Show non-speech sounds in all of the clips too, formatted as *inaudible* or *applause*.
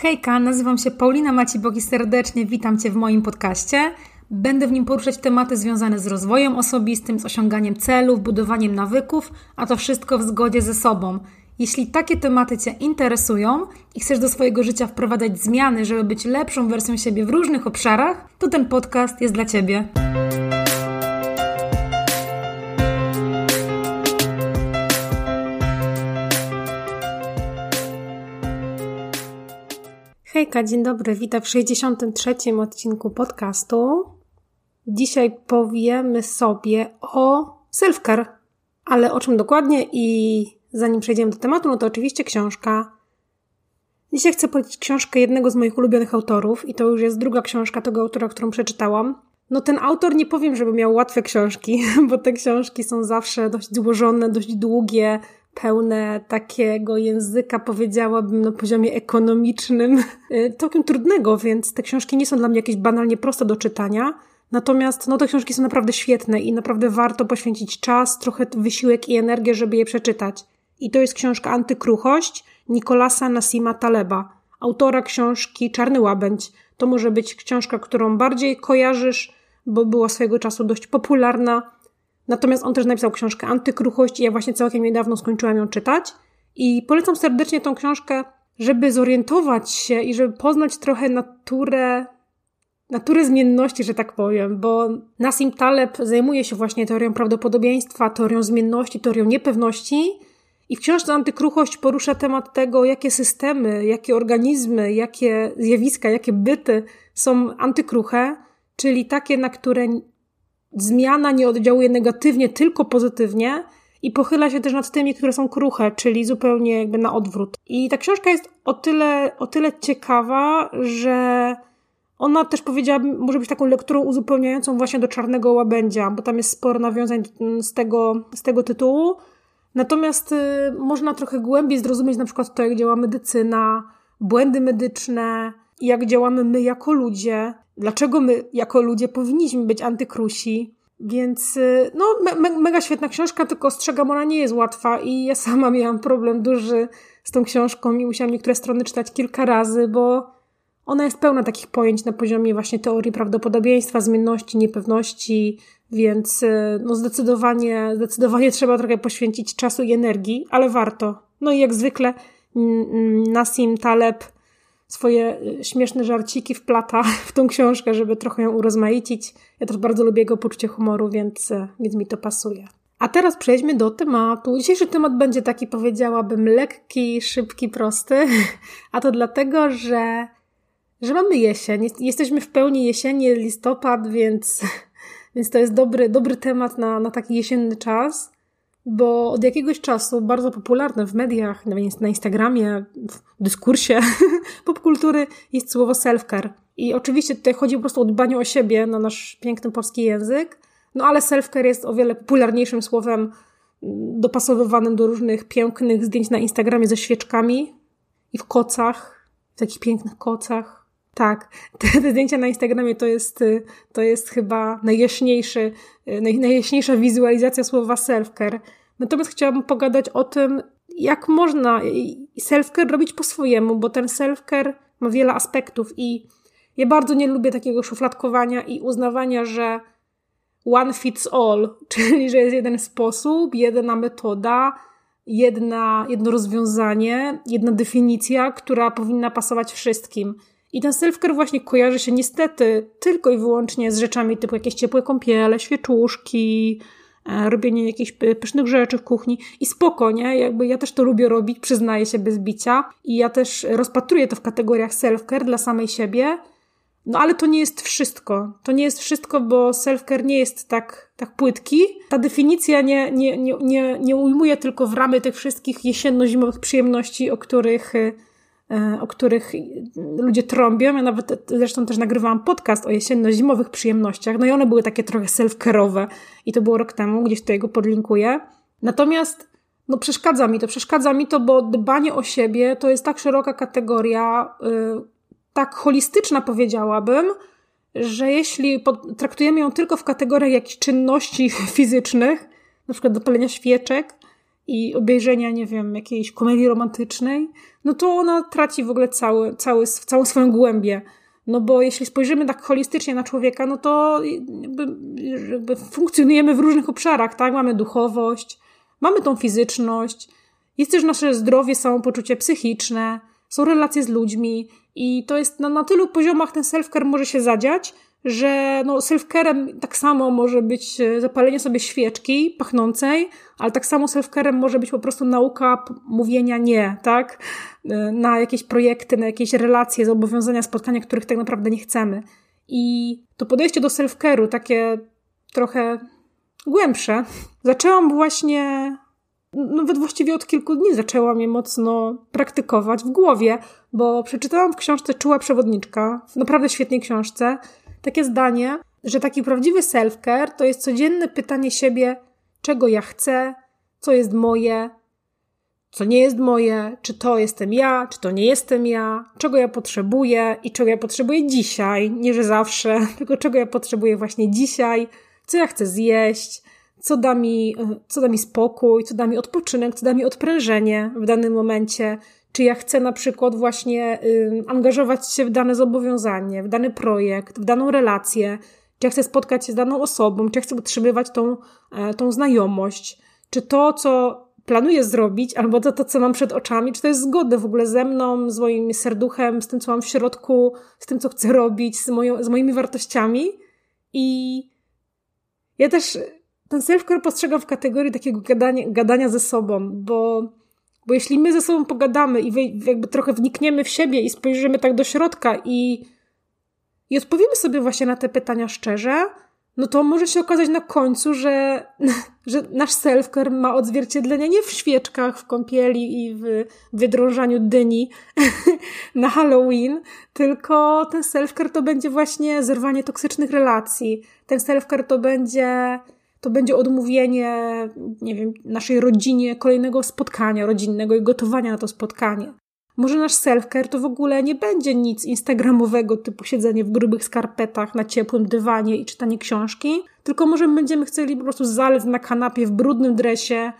Hejka, nazywam się Paulina Macibok i serdecznie witam Cię w moim podcaście. Będę w nim poruszać tematy związane z rozwojem osobistym, z osiąganiem celów, budowaniem nawyków, a to wszystko w zgodzie ze sobą. Jeśli takie tematy Cię interesują i chcesz do swojego życia wprowadzać zmiany, żeby być lepszą wersją siebie w różnych obszarach, to ten podcast jest dla Ciebie. Hejka, dzień dobry, witam w 63. odcinku podcastu. Dzisiaj powiemy sobie o self-care, ale o czym dokładnie i zanim przejdziemy do tematu, no to oczywiście książka. Dzisiaj chcę polecić książkę jednego z moich ulubionych autorów i to już jest druga książka tego autora, którą przeczytałam. No ten autor nie powiem, żeby miał łatwe książki, *laughs* bo te książki są zawsze dość złożone, dość długie, pełne takiego języka, powiedziałabym, na poziomie ekonomicznym, y, całkiem trudnego, więc te książki nie są dla mnie jakieś banalnie proste do czytania. Natomiast no, te książki są naprawdę świetne i naprawdę warto poświęcić czas, trochę wysiłek i energię, żeby je przeczytać. I to jest książka Antykruchość Nikolasa Nasima Taleba, autora książki Czarny Łabędź. To może być książka, którą bardziej kojarzysz, bo była swojego czasu dość popularna Natomiast on też napisał książkę Antykruchość i ja właśnie całkiem niedawno skończyłam ją czytać. I polecam serdecznie tą książkę, żeby zorientować się i żeby poznać trochę naturę, naturę zmienności, że tak powiem, bo Nassim Taleb zajmuje się właśnie teorią prawdopodobieństwa, teorią zmienności, teorią niepewności. I w książce Antykruchość porusza temat tego, jakie systemy, jakie organizmy, jakie zjawiska, jakie byty są antykruche, czyli takie, na które zmiana nie oddziałuje negatywnie, tylko pozytywnie i pochyla się też nad tymi, które są kruche, czyli zupełnie jakby na odwrót. I ta książka jest o tyle, o tyle ciekawa, że ona też powiedziałabym, może być taką lekturą uzupełniającą właśnie do Czarnego Łabędzia, bo tam jest sporo nawiązań z tego, z tego tytułu. Natomiast y, można trochę głębiej zrozumieć na przykład to, jak działa medycyna, błędy medyczne, jak działamy my jako ludzie, dlaczego my jako ludzie powinniśmy być antykrusi. Więc y, no, me, me, mega świetna książka, tylko ostrzegam, ona nie jest łatwa i ja *laughs* sama miałam problem duży z tą książką i musiałam niektóre strony czytać kilka razy, bo ona jest pełna takich pojęć na poziomie właśnie teorii prawdopodobieństwa, zmienności, niepewności, więc y, no zdecydowanie, zdecydowanie trzeba trochę poświęcić czasu i energii, ale warto. No i jak zwykle Nassim Taleb swoje y, śmieszne żarciki wplata *laughs* w tą książkę, żeby trochę ją urozmaicić. Ja też bardzo lubię jego poczucie humoru, więc, y, więc mi to pasuje. A teraz przejdźmy do tematu. Dzisiejszy temat będzie taki, powiedziałabym, lekki, szybki, prosty. *laughs* A to dlatego, że, że mamy jesień. Jesteśmy w pełni jesieni, listopad, więc, *laughs* więc to jest dobry, dobry temat na, na taki jesienny czas bo od jakiegoś czasu bardzo popularne w mediach, na Instagramie, w dyskursie *laughs* popkultury jest słowo self-care. I oczywiście tutaj chodzi po prostu o dbanie o siebie, na nasz piękny polski język, no ale self-care jest o wiele popularniejszym słowem mm, dopasowywanym do różnych pięknych zdjęć na Instagramie ze świeczkami i w kocach, w takich pięknych kocach. Tak, *laughs* te, te, zdjęcia na Instagramie to jest, to jest chyba najjaśniejszy, naj, najjaśniejsza wizualizacja słowa self-care. Natomiast chciałabym pogadać o tym, jak można self-care robić po swojemu, bo ten self-care ma wiele aspektów i ja bardzo nie lubię takiego szufladkowania i uznawania, że one fits all, *laughs* czyli że jest jeden sposób, jedna metoda, jedna, jedno rozwiązanie, jedna definicja, która powinna pasować wszystkim. I ten self-care właśnie kojarzy się niestety tylko i wyłącznie z rzeczami typu jakieś ciepłe kąpiele, świeczuszki, E, robienie jakichś pysznych rzeczy w kuchni i spokojnie, jakby ja też to lubię robić, przyznaję się bez bicia i ja też rozpatruję to w kategoriach self-care dla samej siebie, no ale to nie jest wszystko. To nie jest wszystko, bo self-care nie jest tak, tak płytki. Ta definicja nie, nie, nie, nie, nie ujmuje tylko w ramy tych wszystkich jesienno-zimowych przyjemności, o których E, o których ludzie trąbią. Ja nawet zresztą też nagrywałam podcast o jesienno-zimowych przyjemnościach. No i one były takie trochę self-care'owe i to było rok temu, gdzieś tutaj go podlinkuję. Natomiast no przeszkadza mi to, przeszkadza mi to, bo dbanie o siebie to jest tak szeroka kategoria, yy, tak holistyczna powiedziałabym, że jeśli traktujemy ją tylko w kategoriach jakichś czynności *laughs* fizycznych, na przykład dopalenia świeczek, i obejrzenia, nie wiem, jakiejś komedii romantycznej, no to ona traci w ogóle cały, cały, całą swoją głębię. No bo jeśli spojrzymy tak holistycznie na człowieka, no to jakby, jakby funkcjonujemy w różnych obszarach, tak? Mamy duchowość, mamy tą fizyczność, jest też nasze zdrowie, samopoczucie psychiczne, są relacje z ludźmi i to jest no, na tylu poziomach ten self-care może się zadziać, że no, self-carem tak samo może być e, zapalenie sobie świeczki pachnącej, ale tak samo self-carem może być po prostu nauka mówienia nie, tak? E, na jakieś projekty, na jakieś relacje, zobowiązania, spotkania, których tak naprawdę nie chcemy. I to podejście do self-care'u, takie trochę głębsze, zaczęłam właśnie nawet właściwie od kilku dni zaczęłam je mocno praktykować w głowie, bo przeczytałam w książce Czuła Przewodniczka, w naprawdę świetnej książce, takie zdanie, że taki prawdziwy self-care to jest codzienne pytanie siebie, czego ja chcę, co jest moje, co nie jest moje, czy to jestem ja, czy to nie jestem ja, czego ja potrzebuję i czego ja potrzebuję dzisiaj, nie że zawsze, *laughs* tylko czego ja potrzebuję właśnie dzisiaj, co ja chcę zjeść, co da mi, co da mi spokój, co da mi odpoczynek, co da mi odprężenie w danym momencie, czy ja chcę na przykład właśnie y, angażować się w dane zobowiązanie, w dany projekt, w daną relację, czy ja chcę spotkać się z daną osobą, czy ja chcę utrzymywać tą, e, tą znajomość, czy to, co planuję zrobić, albo to, to, co mam przed oczami, czy to jest zgodne w ogóle ze mną, z moim serduchem, z tym, co mam w środku, z tym, co chcę robić, z, moją, z moimi wartościami. I ja też ten self-care postrzegam w kategorii takiego gadania, gadania ze sobą, bo bo jeśli my ze sobą pogadamy i jakby trochę wnikniemy w siebie i spojrzymy tak do środka i, i odpowiemy sobie właśnie na te pytania szczerze, no to może się okazać na końcu, że, *laughs* że nasz self-care ma odzwierciedlenie nie w świeczkach, w kąpieli i w wydrążaniu dyni *laughs* na Halloween, tylko ten self-care to będzie właśnie zerwanie toksycznych relacji. Ten self-care to będzie to będzie odmówienie, nie wiem, naszej rodzinie kolejnego spotkania rodzinnego i gotowania na to spotkanie. Może nasz self-care to w ogóle nie będzie nic instagramowego, typu siedzenie w grubych skarpetach na ciepłym dywanie i czytanie książki, tylko może będziemy chcieli po prostu zalec na kanapie w brudnym dresie,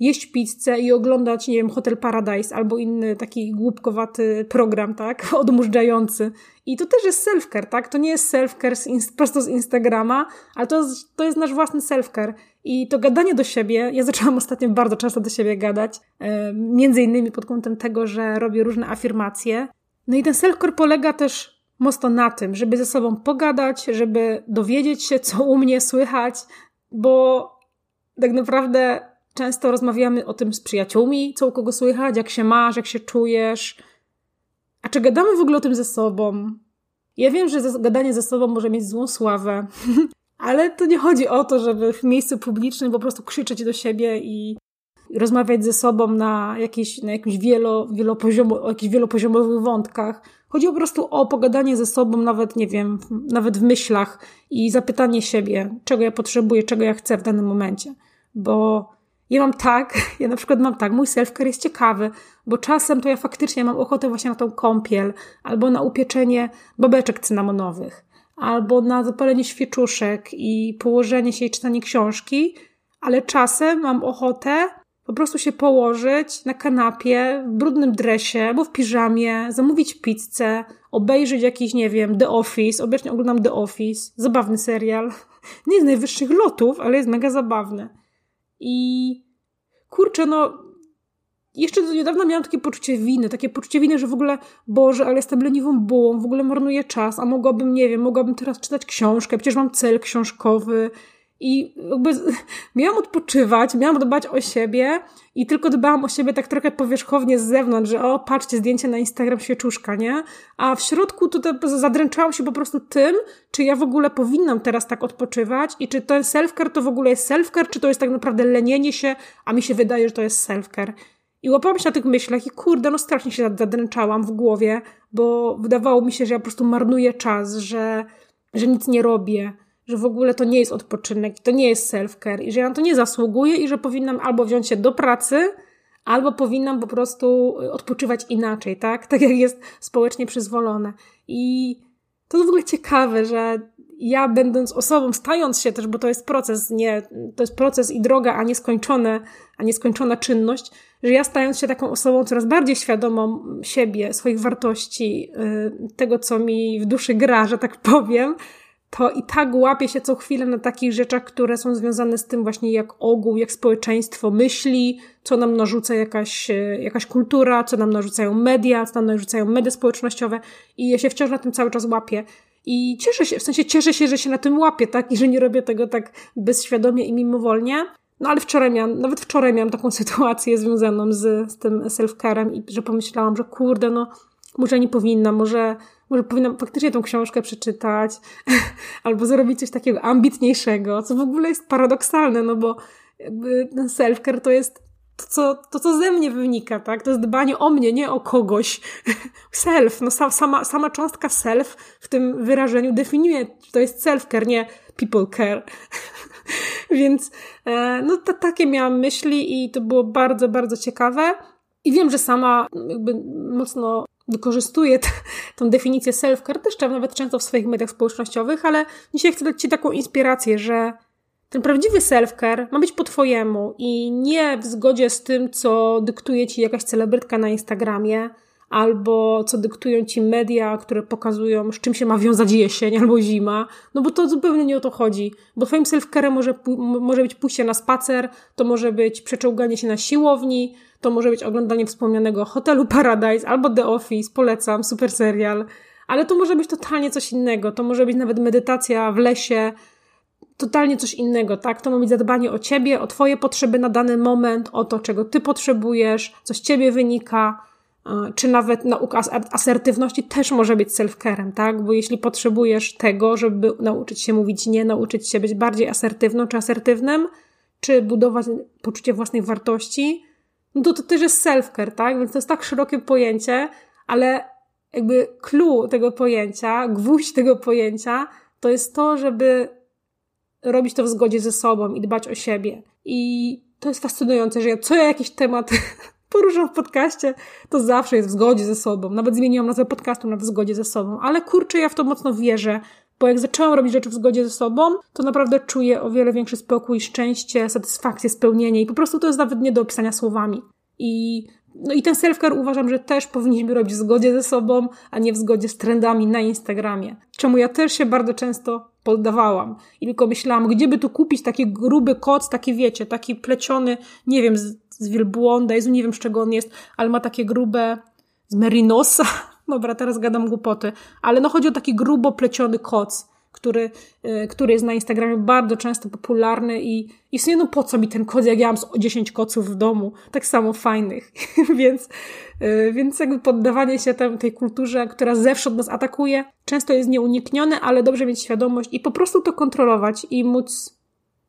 jeść pizzę i oglądać, nie wiem, Hotel Paradise albo inny taki głupkowaty program, tak? *laughs* Odmurzający. I to też jest self-care, tak? To nie jest self-care z prosto z Instagrama, ale to, to jest nasz własny self-care. I to gadanie do siebie, ja zaczęłam *laughs* ostatnio bardzo często do siebie gadać, e, między innymi pod kątem tego, że robię różne afirmacje. No i ten self-care polega też mocno na tym, żeby ze sobą pogadać, żeby dowiedzieć się, co u mnie słychać, bo tak naprawdę często rozmawiamy o tym z przyjaciółmi, co u kogo słychać, jak się masz, jak się czujesz. A czy gadamy w ogóle o tym ze sobą? Ja wiem, że gadanie ze sobą może mieć złą sławę, *laughs* ale to nie chodzi o to, żeby w miejscu publicznym po prostu krzyczeć do siebie i rozmawiać ze sobą na, jakieś, na jakimś wielo, wielopoziomo, o jakichś wielopoziomowych wątkach. Chodzi po prostu o pogadanie ze sobą, nawet, nie wiem, nawet w myślach i zapytanie siebie, czego ja potrzebuję, czego ja chcę w danym momencie. Bo ja mam tak, *laughs* ja na przykład mam tak, mój self-care jest ciekawy, bo czasem to ja faktycznie mam ochotę właśnie na tą kąpiel, albo na upieczenie babeczek cynamonowych, albo na zapalenie świeczuszek i położenie się i czytanie książki, ale czasem mam ochotę po prostu się położyć na kanapie, w brudnym dresie albo w piżamie, zamówić pizzę, obejrzeć jakiś, nie wiem, The Office, obecnie oglądam The Office, zabawny serial. *laughs* Nie z najwyższych lotów, ale jest mega zabawny. I kurczę, no jeszcze do niedawna miałam takie poczucie winy, takie poczucie winy, że w ogóle, Boże, ale jestem leniwą bułą, w ogóle marnuję czas, a mogłabym, nie wiem, mogłabym teraz czytać książkę, przecież mam cel książkowy, i jakby *laughs* miałam odpoczywać, miałam dbać o siebie i tylko dbałam o siebie tak trochę powierzchownie z zewnątrz, że o, patrzcie, zdjęcie na Instagram świeczuszka, nie? A w środku tutaj zadręczałam się po prostu tym, czy ja w ogóle powinnam teraz tak odpoczywać i czy ten self-care to w ogóle jest self-care, czy to jest tak naprawdę lenienie się, a mi się wydaje, że to jest self-care. I łapałam się na tych myślach i kurde, no strasznie się zadręczałam w głowie, bo wydawało mi się, że ja po prostu marnuję czas, że, że nic nie robię, że w ogóle to nie jest odpoczynek, to nie jest self-care i że ja na to nie zasługuję i że powinnam albo wziąć się do pracy, albo powinnam po prostu odpoczywać inaczej, tak? *laughs* Tak jak jest społecznie przyzwolone. I to jest w ogóle ciekawe, że ja będąc osobą, stając się też, bo to jest proces, nie, to jest proces i droga, a nieskończone, a nieskończona czynność, że ja stając się taką osobą coraz bardziej świadomą siebie, swoich wartości, y, tego, co mi w duszy gra, że tak powiem, to i tak łapię się co chwilę na takich rzeczach, które są związane z tym właśnie jak ogół, jak społeczeństwo myśli, co nam narzuca jakaś, e, jakaś kultura, co nam narzucają media, co nam narzucają media społecznościowe i ja się wciąż na tym cały czas łapię. I cieszę się, w sensie cieszę się, że się na tym łapię, tak? I że nie robię tego tak bezświadomie i mimowolnie. No ale wczoraj miałam, nawet wczoraj miałam taką *laughs* sytuację związaną z, z tym self-carem i że pomyślałam, że kurde, no może nie powinna, może, może powinnam faktycznie tą książkę przeczytać, *laughs* albo zrobić coś takiego ambitniejszego, co w ogóle jest paradoksalne, no bo jakby ten self-care to jest to co, to, co ze mnie wynika, tak? To jest dbanie o mnie, nie o kogoś. *laughs* Self, no sama, sama cząstka self w tym wyrażeniu definiuje, to jest self-care, nie people care. *laughs* Więc e, no to, takie miałam myśli i to było bardzo, bardzo ciekawe. I wiem, że sama jakby mocno wykorzystuję t- *laughs* tą definicję self-care, też nawet często w swoich mediach społecznościowych, ale dzisiaj chcę dać Ci taką inspirację, że ten prawdziwy self-care ma być po Twojemu i nie w zgodzie z tym, co dyktuje Ci jakaś celebrytka na Instagramie, albo co dyktują Ci media, które pokazują, z czym się ma wiązać jesień *laughs* albo zima, no bo to zupełnie nie o to chodzi. Bo Twoim self-care może, może być pójście na spacer, to może być przeczołganie się na siłowni, to może być oglądanie wspomnianego Hotelu Paradise albo The Office, polecam, super serial. Ale to może być totalnie coś innego. To może być nawet medytacja w lesie, totalnie coś innego, tak? To ma być zadbanie o ciebie, o twoje potrzeby na dany moment, o to, czego ty potrzebujesz, co z ciebie wynika, czy nawet nauka asertywności też może być self-carem, tak? Bo jeśli potrzebujesz tego, żeby nauczyć się mówić nie, nauczyć się być bardziej asertywną czy asertywnym, czy budować poczucie własnej wartości, no to to też jest self-care, tak? Więc to jest tak szerokie pojęcie, ale jakby clue tego pojęcia, gwóźdź tego pojęcia, to jest to, żeby robić to w zgodzie ze sobą i dbać o siebie. I to jest fascynujące, że ja co ja jakiś temat poruszam w podcaście, to zawsze jest w zgodzie ze sobą. Nawet zmieniłam nazwę podcastu na w zgodzie ze sobą. Ale kurczę, ja w to mocno wierzę, bo jak zaczęłam robić rzeczy w zgodzie ze sobą, to naprawdę czuję o wiele większy spokój, szczęście, satysfakcję, spełnienie i po prostu to jest nawet nie do opisania słowami. I, no i ten self-care uważam, że też powinniśmy robić w zgodzie ze sobą, a nie w zgodzie z trendami na Instagramie. Czemu ja też się bardzo często poddawałam. I tylko myślałam, gdzie by tu kupić taki gruby koc, taki wiecie, taki pleciony, nie wiem, z, z wielbłąda, Jezu, nie wiem z czego on jest, ale ma takie grube, z merinosa. *laughs* Dobra, teraz gadam głupoty. Ale no chodzi o taki grubo pleciony koc który, e, który jest na Instagramie bardzo często popularny i, i w sumie no po co mi ten kod, jak ja mam 10 koców w domu, tak samo fajnych. *laughs* więc, e, więc jakby poddawanie się tem, tej kulturze, która zewsząd nas atakuje, często jest nieuniknione, ale dobrze mieć świadomość i po prostu to kontrolować i móc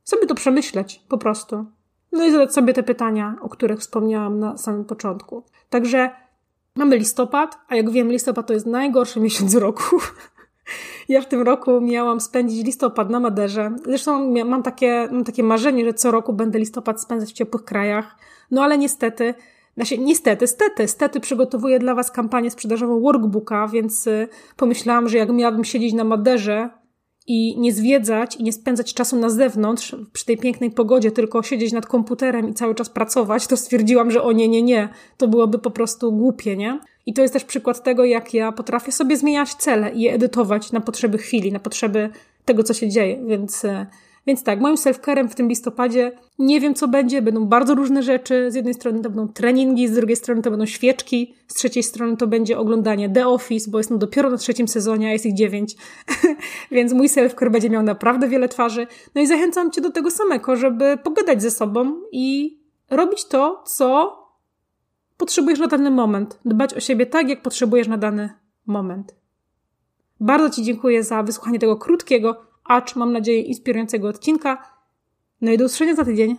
sobie to przemyśleć po prostu. No i zadać sobie te pytania, o których wspomniałam na samym początku. Także mamy listopad, a jak wiem, listopad to jest najgorszy *laughs* miesiąc roku. Ja w tym roku miałam spędzić listopad na Maderze. Zresztą mam takie, mam takie marzenie, że co roku będę listopad spędzać w ciepłych krajach. No ale niestety, znaczy, niestety, stety, stety przygotowuję dla Was kampanię sprzedażową workbooka, więc y, pomyślałam, że jak miałabym siedzieć na Maderze i nie zwiedzać i nie spędzać czasu na zewnątrz przy tej pięknej pogodzie, tylko siedzieć nad komputerem i cały czas pracować, to stwierdziłam, że o nie, nie, nie, to byłoby po prostu głupie, nie? I to jest też przykład tego, jak ja potrafię sobie zmieniać cele i je edytować na potrzeby chwili, na potrzeby tego, co się dzieje. Więc, e, więc tak, moim self-carem w tym listopadzie nie wiem, co będzie. Będą bardzo różne rzeczy. Z jednej strony to będą treningi, z drugiej strony to będą świeczki, z trzeciej strony to będzie oglądanie The Office, bo jestem dopiero na trzecim sezonie, a jest ich dziewięć. *laughs* więc mój self-care będzie miał naprawdę wiele twarzy. No i zachęcam Cię do tego samego, żeby pogadać ze sobą i robić to, co potrzebujesz na dany moment. Dbać o siebie tak, jak potrzebujesz na dany moment. Bardzo Ci dziękuję za wysłuchanie tego krótkiego, acz mam nadzieję inspirującego odcinka. No i do usłyszenia za tydzień.